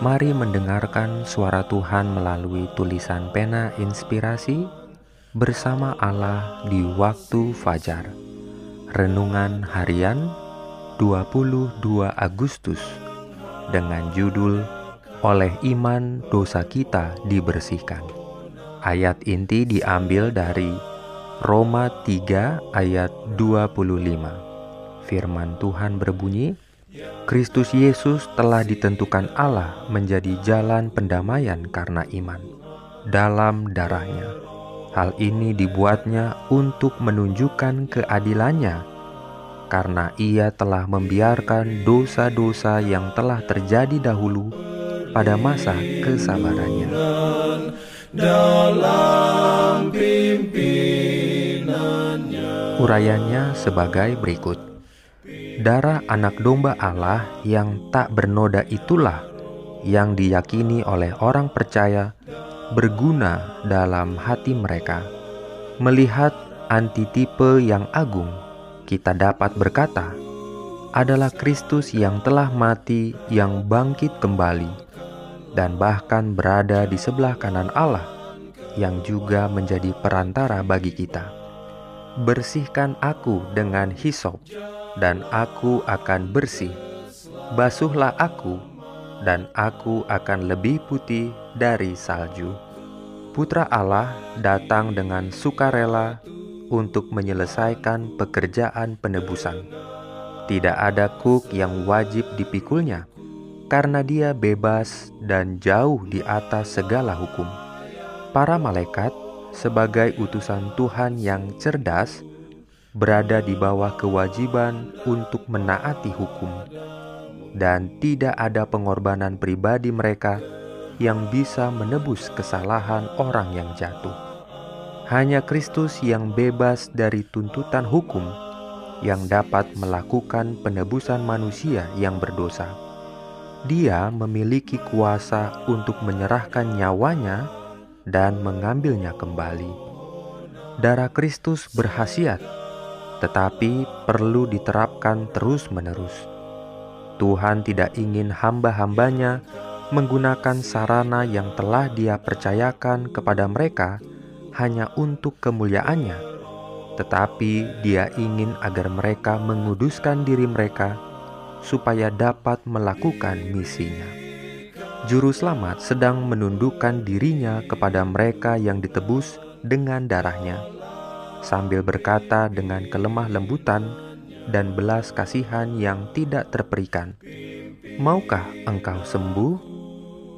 Mari mendengarkan suara Tuhan melalui tulisan pena inspirasi bersama Allah di waktu fajar. Renungan harian 22 Agustus dengan judul Oleh iman dosa kita dibersihkan. Ayat inti diambil dari Roma 3 ayat 25. Firman Tuhan berbunyi, Kristus Yesus telah ditentukan Allah menjadi jalan pendamaian karena iman dalam darahnya. Hal ini dibuatnya untuk menunjukkan keadilannya karena ia telah membiarkan dosa-dosa yang telah terjadi dahulu pada masa kesabarannya. Urayanya sebagai berikut. Darah anak domba Allah yang tak bernoda itulah yang diyakini oleh orang percaya berguna dalam hati mereka. Melihat antitipe yang agung, kita dapat berkata, adalah Kristus yang telah mati yang bangkit kembali dan bahkan berada di sebelah kanan Allah yang juga menjadi perantara bagi kita. Bersihkan aku dengan hisop dan aku akan bersih. Basuhlah aku, dan aku akan lebih putih dari salju. Putra Allah datang dengan sukarela untuk menyelesaikan pekerjaan penebusan. Tidak ada kuk yang wajib dipikulnya, karena dia bebas dan jauh di atas segala hukum. Para malaikat, sebagai utusan Tuhan yang cerdas, berada di bawah kewajiban untuk menaati hukum, dan tidak ada pengorbanan pribadi mereka yang bisa menebus kesalahan orang yang jatuh. Hanya Kristus yang bebas dari tuntutan hukum yang dapat melakukan penebusan manusia yang berdosa. Dia memiliki kuasa untuk menyerahkan nyawanya dan mengambilnya kembali. Darah Kristus berhasiat tetapi perlu diterapkan terus-menerus. Tuhan tidak ingin hamba-hambanya menggunakan sarana yang telah Dia percayakan kepada mereka hanya untuk kemuliaannya, tetapi Dia ingin agar mereka menguduskan diri mereka supaya dapat melakukan misinya. Juru selamat sedang menundukkan dirinya kepada mereka yang ditebus dengan darahnya sambil berkata dengan kelemah lembutan dan belas kasihan yang tidak terperikan, "Maukah engkau sembuh?"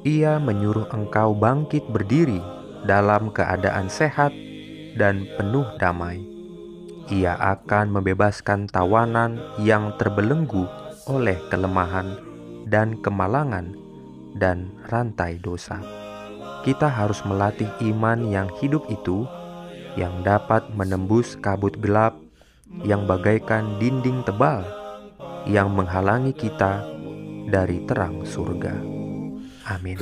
Ia menyuruh engkau bangkit berdiri dalam keadaan sehat dan penuh damai. Ia akan membebaskan tawanan yang terbelenggu oleh kelemahan dan kemalangan dan rantai dosa. Kita harus melatih iman yang hidup itu yang dapat menembus kabut gelap yang bagaikan dinding tebal yang menghalangi kita dari terang surga. Amin.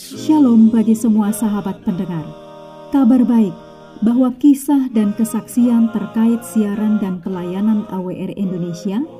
Shalom bagi semua sahabat pendengar. Kabar baik bahwa kisah dan kesaksian terkait siaran dan pelayanan AWR Indonesia –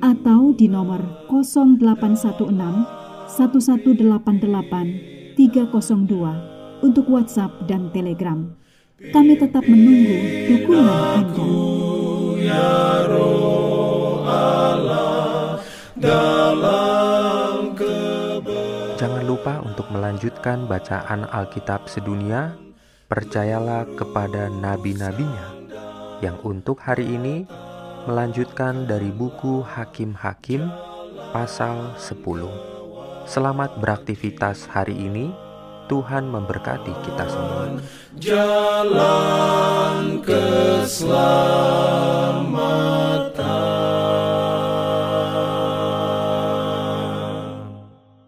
atau di nomor 0816 1188 302 untuk WhatsApp dan Telegram. Kami tetap menunggu dukungan Anda. Ya dalam Jangan lupa untuk melanjutkan bacaan Alkitab sedunia. Percayalah kepada nabi-nabinya yang untuk hari ini melanjutkan dari buku Hakim-Hakim pasal 10. Selamat beraktivitas hari ini. Tuhan memberkati kita semua. Jalan keselamatan